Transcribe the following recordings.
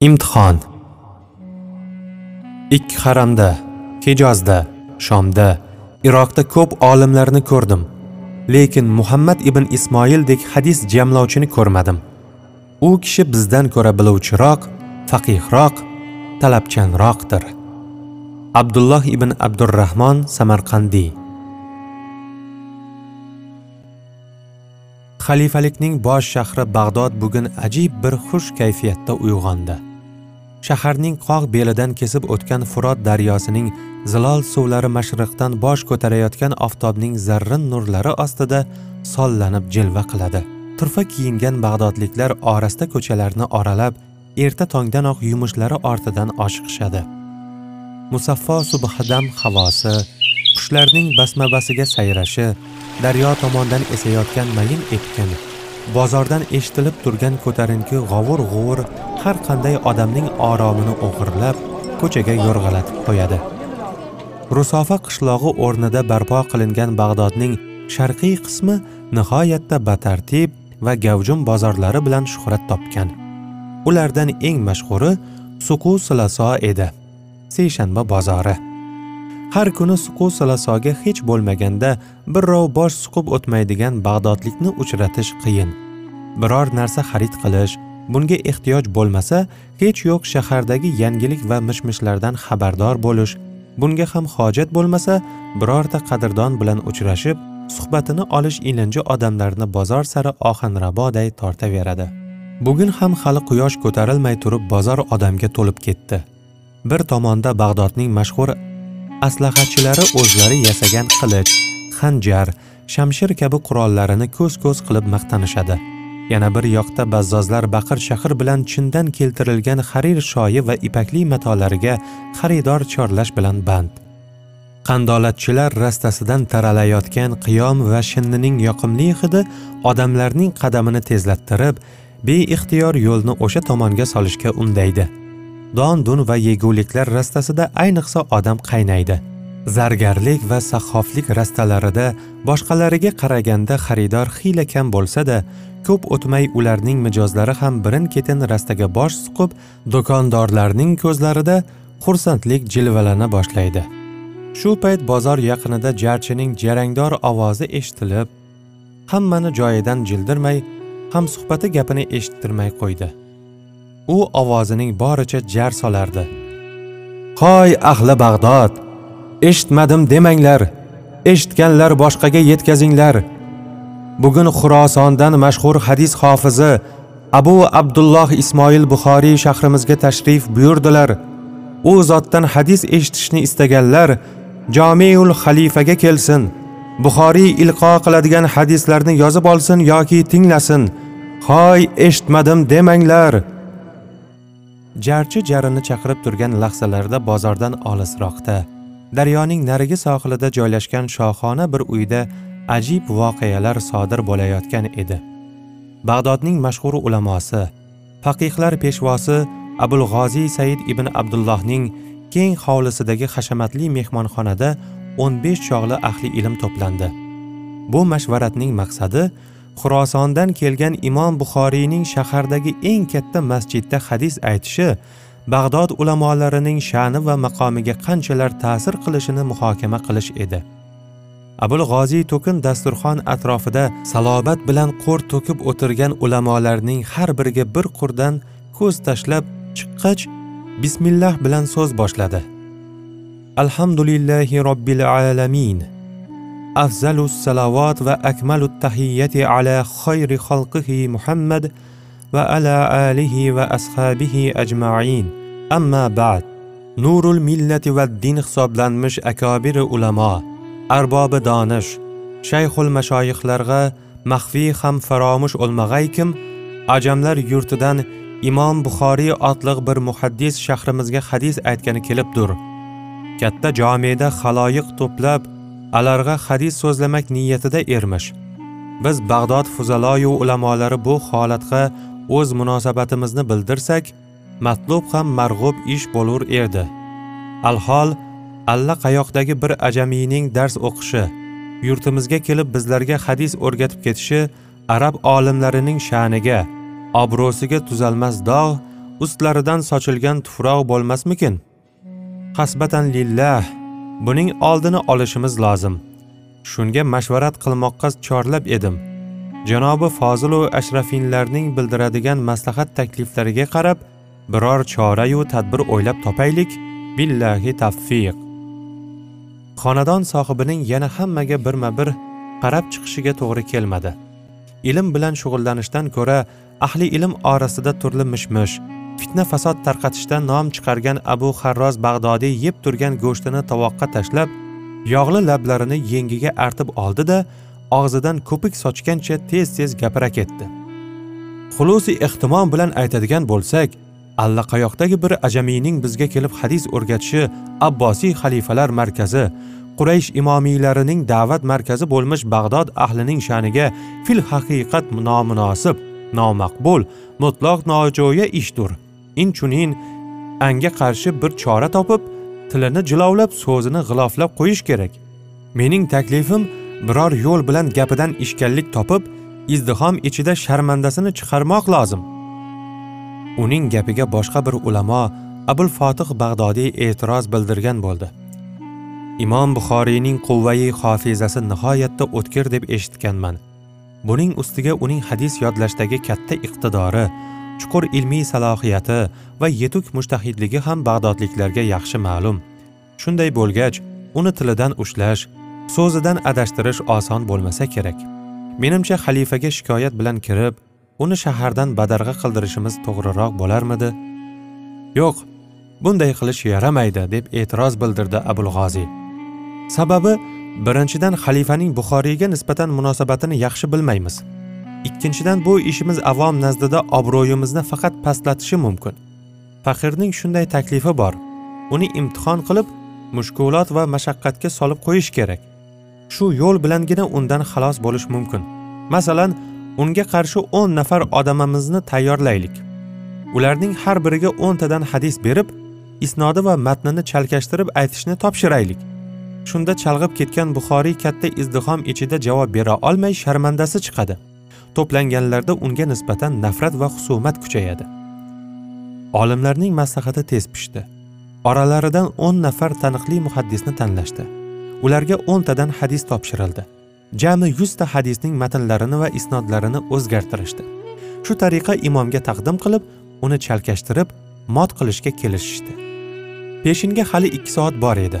imtihon. Ikki haramda hijozda shomda iroqda ko'p olimlarni ko'rdim. Lekin muhammad ibn ismoildek hadis jamlovchini ko'rmadim. U kishi bizdan ko'ra biluvchiroq faqihroq talabchanroqdir. Abdulloh ibn abdurahmon samarqandiy xalifalikning bosh shahri bag'dod bugun ajib bir xush kayfiyatda uyg'ondi. Shaharning qoq belidan kesib o'tgan furot daryosining zilol suvlari mashriqdan bosh ko'tarayotgan oftobning zarrin nurlari ostida sollanib jilva qiladi. Turfa kiyingan bag'dodliklar orasta ko'chalarni oralab erta tongdanoq yumushlari ortidan oshiqishadi. Musaffo subhadam havosi qushlarning basmabasiga sayrashi daryo tomondan esayotgan mayin etkin. Bozordan eshitilib turgan ko'tarinki g'ovur g'uvur har qanday odamning oromini o'g'irlab ko'chaga yo'rg'alatib qo'yadi. Rusofa qishlog'i o'rnida barpo qilingan bag'dodning sharqiy qismi nihoyatda batartib va gavjum bozorlari bilan shuhrat topgan. Ulardan eng mashhuri suqu silaso edi. Seshanba bozori. Har kuni suqu silasoga hech bo'lmaganda birrov bosh suqib o'tmaydigan bag'dodlikni uchratish qiyin. Biror narsa xarid qilish bunga ehtiyoj bo'lmasa hech yo'q shahardagi yangilik va mishmishlardan xabardor bo'lish bunga ham hojat bo'lmasa birorta qadrdon bilan uchrashib suhbatini olish ilinji odamlarni bozor sari ohanraboday tortaveradi. Bugun ham hali quyosh ko'tarilmay turib bozor odamga to'lib ketdi. Bir tomonda bag'dodning mashhur Aslahatchilari o'zlari yasagan qilich xanjar shamshir kabi qurollarini ko'z ko'z qilib maqtanishadi yana bir yoqda bazzozlar baqir shahir bilan chindan keltirilgan harir shoyi va ipakli matolariga xaridor chorlash bilan band. Qandolatchilar rastasidan taralayotgan qiyom va shinnining yoqimli hidi odamlarning qadamini tezlattirib beixtiyor yo'lni o'sha tomonga solishga undaydi. Don dun va yeguliklar rastasida ayniqsa odam qaynaydi. Zargarlik va sahhoflik rastalarida boshqalariga qaraganda xaridor xiyla kam bo'lsa-da ko'p o'tmay ularning mijozlari ham birin ketin rastaga bosh suqib do'kondorlarning ko'zlarida xursandlik jilvalana boshlaydi. Shu payt bozor yaqinida jarchining jarangdor ovozi eshitilib hammani joyidan jildirmay hamsuhbati gapini eshittirmay qo'ydi. U ovozining boricha jar solardi. Hoy ahli bag'dod eshitmadim demanglar eshitganlar boshqaga yetkazinglar. Bugun xurosondan mashhur hadis hofizi abu abdulloh ismoil buxoriy shahrimizga tashrif buyurdilar. U zotdan hadis eshitishni istaganlar jomeul xalifaga kelsin buxoriy ilqo qiladigan hadislarni yozib olsin yoki tinglasin. Hoy eshitmadim demanglar. Jarchi jarini chaqirib turgan lahzalarda bozordan olisroqda. Daryoning narigi sohilida joylashgan shohona bir uyda ajib voqealar sodir bo'layotgan edi. Bag'dodning mashhur ulamosi faqihlar peshvosi abul g'oziy said ibn abdullohning keng hovlisidagi hashamatli mehmonxonada 15 chog'li ahli ilm to'plandi. Bu mashvaratning maqsadi xurosondan kelgan imom buxoriyning shahardagi eng katta masjidda hadis aytishi bag'dod ulamolarining sha'ni va maqomiga qanchalar ta'sir qilishini muhokama qilish edi. Abul g'oziy to'kin dasturxon atrofida salobat bilan qo'r to'kib o'tirgan ulamolarning har biriga bir qurdan ko'z tashlab chiqqach bismillah bilan so'z boshladi. Alhamdulillahi robbil alamin. Afzalu salovat va akmalu tahiyyati ala xayri xalqihi muhammad va ala alihi va ashabihi ajmain. Amma ba'd. Nurul millati va din hisoblanmish akobiri ulamo arbobi donish shayxul mashoyixlarga maxfiy ham faromush o'lmag'aykim ajamlar yurtidan imom buxoriy otliq bir muhaddis shahrimizga hadis aytgani kelibdur. Katta jomeda xaloyiq to'plab alarg'a hadis so'zlamak niyatida ermish. Biz bag'dod fuzaloyu ulamolari bu holatga o'z munosabatimizni bildirsak matlub ham marg'ub ish bo'lur edi. Alhol allaqayoqdagi bir ajamiyning dars o'qishi yurtimizga kelib bizlarga hadis o'rgatib ketishi arab olimlarining sha'niga obro'siga tuzalmas dog' ustlaridan sochilgan tuproq bo'lmasmikin? Hasbatan lillah buning oldini olishimiz lozim. Shunga mashvarat qilmoqqa chorlab edim. Janobi fozilu ashrafinlarning bildiradigan maslahat takliflariga qarab biror chorayu tadbir o'ylab topaylik. Billahi tavfiq. Xonadon sohibining yana hammaga birma bir qarab chiqishiga to'g'ri kelmadi. Ilm bilan shug'ullanishdan ko'ra ahli ilm orasida turli mishmish fitna fasod tarqatishdan nom chiqargan abu harroz bag'dodiy yeb turgan go'shtini tovoqqa tashlab yog'li lablarini yengiga artib oldi da og'zidan ko'pik sochgancha tez tez gapira ketdi xulusi ehtimom bilan aytadigan bo'lsak allaqayoqdagi bir ajamiyning bizga kelib hadis o'rgatishi abbosiy xalifalar markazi quraysh imomiylarining da'vat markazi bo'lmish bag'dod ahlining sha'niga fil haqiqat nomunosib nomaqbul mutloq nojo'ya ishdir inchunin anga qarshi bir chora topib tilini jilovlab so'zini g'iloflab qo'yish kerak. Mening taklifim biror yo'l bilan gapidan ishkallik topib izdihom ichida sharmandasini chiqarmoq lozim. Uning gapiga boshqa bir ulamo abul fotih bag'dodiy e'tiroz bildirgan bo'ldi. Imom buxoriyning quvvai hofizasi nihoyatda o'tkir deb eshitganman. Buning ustiga uning hadis yodlashdagi katta iqtidori chuqur ilmiy salohiyati va yetuk mushtahidligi ham bag'dodliklarga yaxshi ma'lum. Shunday bo'lgach uni tilidan ushlash so'zidan adashtirish oson bo'lmasa kerak. Menimcha xalifaga shikoyat bilan kirib uni shahardan badarg'a qildirishimiz to'g'riroq bo'larmidi? Yo'q bunday qilish yaramaydi deb e'tiroz bildirdi abul g'oziy sababi birinchidan xalifaning buxoriyga nisbatan munosabatini yaxshi bilmaymiz. Ikkinchidan bu ishimiz avom nazdida obro'yimizni faqat pastlatishi mumkin. Faqirning shunday taklifi bor. Uni imtihon qilib mushkulot va mashaqqatga solib qo'yish kerak. Shu yo'l bilangina undan xalos bo'lish mumkin. Masalan unga qarshi 10 nafar odamimizni tayyorlaylik. Ularning har biriga 10 tadan hadis berib isnodi va matnini chalkashtirib aytishni topshiraylik. Shunda chalg'ib ketgan buxoriy katta izdihom ichida javob bera olmay sharmandasi chiqadi. To'planganlarda unga nisbatan nafrat va husumat kuchayadi. Olimlarning maslahati tez pishdi. Oralaridan 10 nafar taniqli muhaddisni tanlashdi. Ularga 10 tadan hadis topshirildi. Jami 100 ta hadisning matnlarini va isnodlarini o'zgartirishdi. Shu tariqa imomga taqdim qilib uni chalkashtirib mot qilishga kelishishdi. Peshinga hali 2 soat bor edi.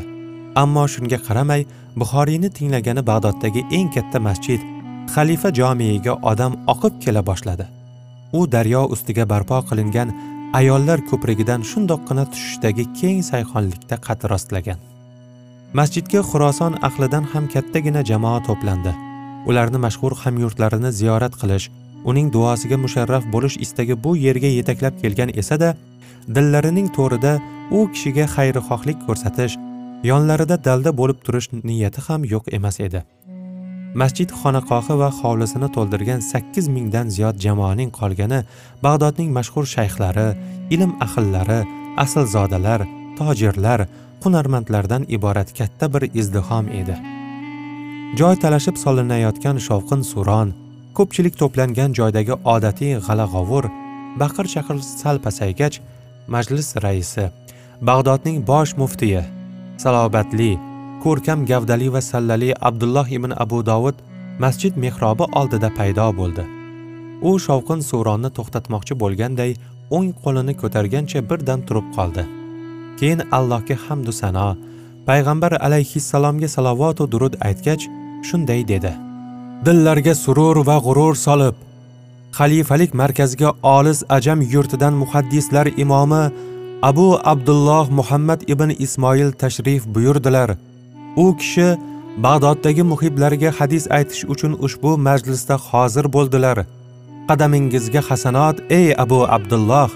Ammo shunga qaramay buxoriyni tinglagani bag'doddagi eng katta masjid xalifa jomiyiga odam oqib kela boshladi. U daryo ustiga barpo qilingan ayollar ko'prigidan shundoqqina tushishdagi keng sayhonlikda qad rostlagan. Masjidga xuroson ahlidan ham kattagina jamoa to'plandi. Ularni mashhur hamyurtlarini ziyorat qilish uning duosiga musharraf bo'lish istagi bu yerga yetaklab kelgan esa-da dillarining to'rida u kishiga xayrixohlik ko'rsatish yonlarida dalda bo'lib turish niyati ham yo'q emas edi. Masjid xonaqohi va hovlisini to'ldirgan sakkiz mingdan ziyod jamoaning qolgani bag'dodning mashhur shayxlari ilm ahillari aslzodalar tojirlar hunarmandlardan iborat katta bir izdihom edi. Joy talashib solinayotgan shovqin suron ko'pchilik to'plangan joydagi odatiy g'alag'ovur baqir chaqir sal pasaygach majlis raisi bag'dodning bosh muftiyi salobatli ko'rkam gavdali va sallali abdulloh ibn abu dovud masjid mehrobi oldida paydo bo'ldi. U shovqin suronni to'xtatmoqchi bo'lganday o'ng qo'lini ko'targancha birdan turib qoldi. Keyin allohga hamdu sano payg'ambar alayhissalomga salovatu durud aytgach shunday dedi. Dillarga surur va g'urur solib xalifalik markaziga olis ajam yurtidan muhaddislar imomi abu abdulloh muhammad ibn ismoil tashrif buyurdilar. U kishi bag'doddagi muhiblarga hadis aytish uchun ushbu majlisda hozir bo'ldilar. Qadamingizga hasanot ey abu abdulloh!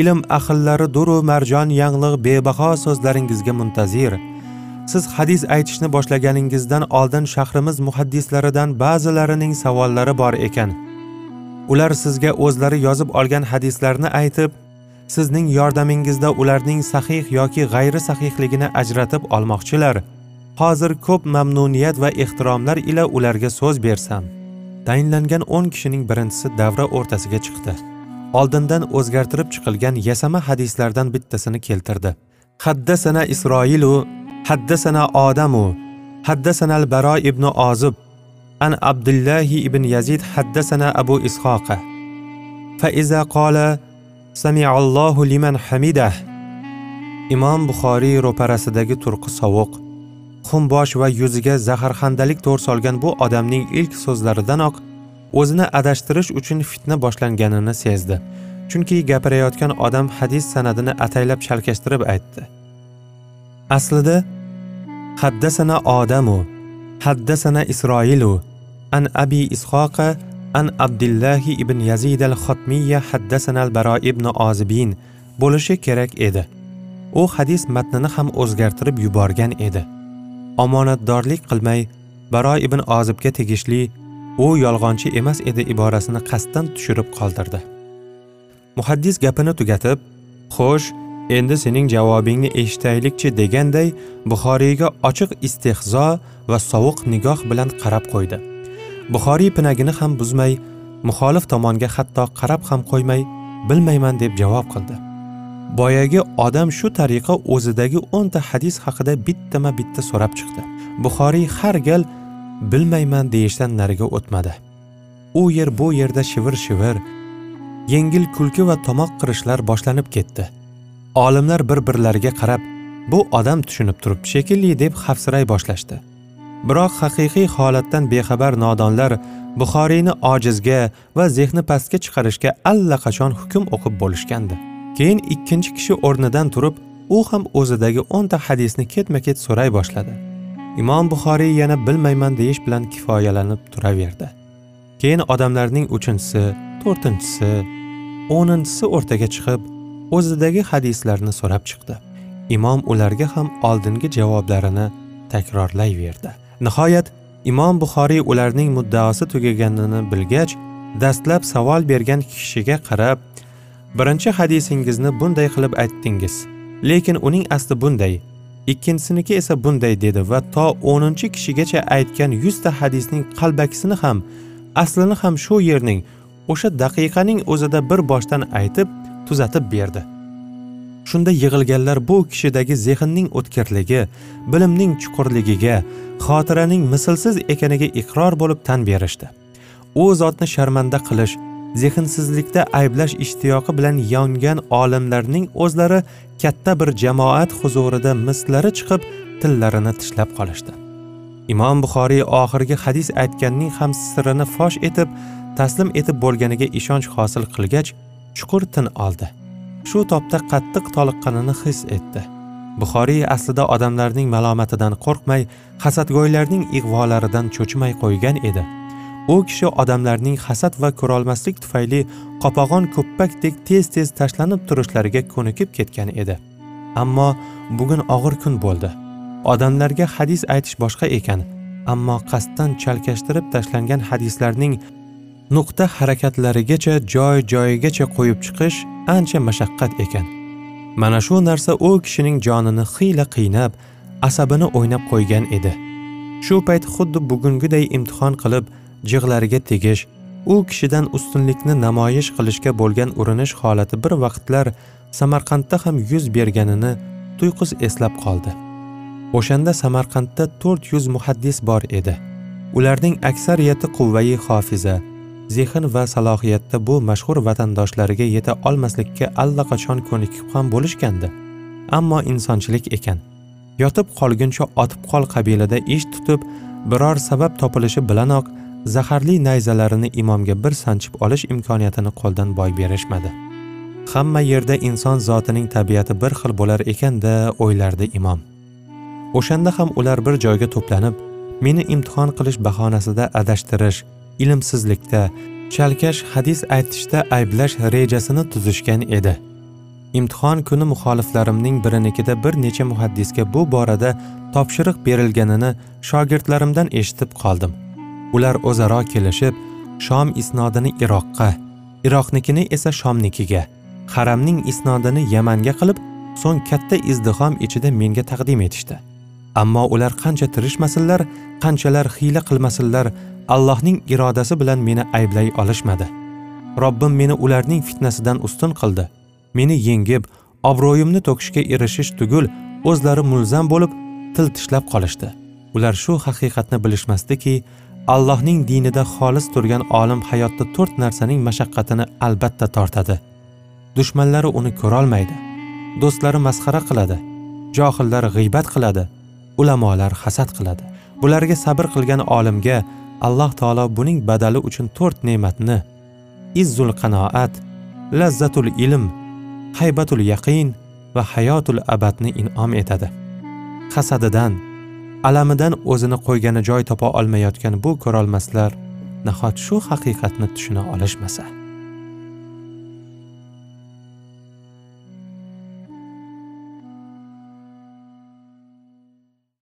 Ilm ahllari duru marjon yanglig' bebaho so'zlaringizga muntazir. Siz hadis aytishni boshlaganingizdan oldin shahrimiz muhaddislaridan ba'zilarining savollari bor ekan. Ular sizga o'zlari yozib olgan hadislarni aytib sizning yordamingizda ularning sahih yoki g'ayri sahihligini ajratib olmoqchilar. hozir ko'p mamnuniyat va ehtiromlar ila ularga so'z bersam tayinlangan 10 kishining birinchisi davra o'rtasiga chiqdi oldindan o'zgartirib chiqilgan yasama hadislardan bittasini keltirdi haddasana isroilu haddasana odamu haddasana al baro ibn ozib an abdullahi ibn yazid haddasana abu ishoqa فإذا قال سمع الله liman hamidah imom buxoriy ro'parasidagi turqi sovuq Xumbosh va yuziga zaharxandalik to'r solgan bu odamning ilk so'zlaridanoq o'zini adashtirish uchun fitna boshlanganini sezdi. Chunki gapirayotgan odam hadis sanadini ataylab chalkashtirib aytdi. Aslida haddasana odamu haddasana isroilu an abi ishoqa an abdullahi ibn yazid al xotmiya haddasana al baro ibn ozibin bo'lishi kerak edi. U hadis matnini ham o'zgartirib yuborgan edi. Omonatdorlik qilmay baro ibn ozibga tegishli u yolg'onchi emas edi iborasini qasddan tushirib qoldirdi. Muhaddis gapini tugatib xo'sh endi sening javobingni eshitaylikchi deganday buxoriyga ochiq istehzo va sovuq nigoh bilan qarab qo'ydi. Buxoriy pinagini ham buzmay muxolif tomonga hatto qarab ham qo'ymay bilmayman deb javob qildi. Boyagi odam shu tariqa o'zidagi o'nta hadis haqida bittama bitta so'rab chiqdi. Buxoriy har gal bilmayman deyishdan nariga o'tmadi. U yer bu yerda shivir shivir yengil kulki va tomoq qirishlar boshlanib ketdi. Olimlar bir birlariga qarab bu odam tushunib turibdi shekilli deb xavfsiray boshlashdi. Biroq haqiqiy holatdan bexabar nodonlar buxoriyni ojizga va zehni pastga chiqarishga allaqachon hukm o'qib bo'lishgandi. Keyin ikkinchi kishi o'rnidan turib u ham o'zidagi o'nta hadisni ketma ket so'ray boshladi. Imom buxoriy yana bilmayman deyish bilan kifoyalanib turaverdi. Keyin odamlarning uchinchisi to'rtinchisi o'ninchisi o'rtaga chiqib o'zidagi hadislarni so'rab chiqdi. Imom ularga ham oldingi javoblarini takrorlayverdi. Nihoyat imom buxoriy ularning muddaosi tugaganini bilgach dastlab savol bergan kishiga qarab birinchi hadisingizni bunday qilib aytdingiz. Lekin uning asli bunday ikkinchisiniki esa bunday dedi va to o'ninchi kishigacha aytgan yuzta hadisning qalbakisini ham aslini ham shu yerning o'sha daqiqaning o'zida bir boshdan aytib tuzatib berdi. Shunda yig'ilganlar bu kishidagi zehnning o'tkirligi bilimning chuqurligiga xotiraning mislsiz ekaniga iqror bo'lib tan berishdi. U zotni sharmanda qilish zehnsizlikda ayblash ishtiyoqi bilan yongan olimlarning o'zlari katta bir jamoat huzurida mislari chiqib tillarini tishlab qolishdi. Imom buxoriy oxirgi hadis aytganning ham sirini fosh etib taslim etib bo'lganiga ishonch hosil qilgach chuqur tin oldi. Shu topda qattiq toliqqanini his etdi. Buxoriy aslida odamlarning malomatidan qo'rqmay hasadgo'ylarning ig'volaridan cho'chimay qo'ygan edi. U kishi odamlarning hasad va ko'rolmaslik tufayli qopag'on ko'ppakdek tez tez tashlanib turishlariga ko'nikib ketgan edi. Ammo bugun og'ir kun bo'ldi. Odamlarga hadis aytish boshqa ekan ammo qasddan chalkashtirib tashlangan hadislarning nuqta harakatlarigacha joy joyigacha qo'yib chiqish ancha mashaqqat ekan. Mana shu narsa u kishining jonini xiyla qiynab asabini o'ynab qo'ygan edi. Shu payt xuddi bugungiday imtihon qilib jig'lariga tegish u kishidan ustunlikni namoyish qilishga bo'lgan urinish holati bir vaqtlar samarqandda ham yuz berganini tuyqus eslab qoldi. O'shanda samarqandda to'rt yuz muhaddis bor edi. Ularning aksariyati quvvai hofiza zehn va salohiyatda bu mashhur vatandoshlariga yeta olmaslikka allaqachon ko'nikib ham bo'lishgandi. Ammo insonchilik ekan. Yotib qolguncha otib qol qabilida ish tutib biror sabab topilishi bilanoq zaharli nayzalarini imomga bir sanchib olish imkoniyatini qo'ldan boy berishmadi. Hamma yerda inson zotining tabiati bir xil bo'lar ekanda o'ylardi imom. O'shanda ham ular bir joyga to'planib meni imtihon qilish bahonasida adashtirish ilmsizlikda chalkash hadis aytishda ayblash rejasini tuzishgan edi. Imtihon kuni muxoliflarimning birinikida bir necha muhaddisga bu borada topshiriq berilganini shogirdlarimdan eshitib qoldim. Ular o'zaro kelishib shom isnodini iroqqa iroqnikini esa shomnikiga haramning isnodini yamanga qilib so'ng katta izdihom ichida menga taqdim etishdi. Ammo ular qancha tirishmasinlar qanchalar hiyla qilmasinlar allohning irodasi bilan meni ayblay olishmadi. Robbim meni ularning fitnasidan ustun qildi. Meni yengib obro'yimni to'kishga erishish tugul o'zlari mulzam bo'lib til tishlab qolishdi. Ular shu haqiqatni bilishmasdiki allohning dinida xolis turgan olim hayotda to'rt narsaning mashaqqatini albatta tortadi. Dushmanlari uni ko'rolmaydi do'stlari masxara qiladi johillar g'iybat qiladi ulamolar hasad qiladi. Bularga sabr qilgan olimga alloh taolo buning badali uchun to'rt ne'matni izzul qanoat lazzatul ilm haybatul yaqin va hayotul abadni in'om etadi. Hasadidan alamidan o'zini qo'ygani joy topa olmayotgan bu ko'rolmaslar nahot shu haqiqatni tushuna olishmasa?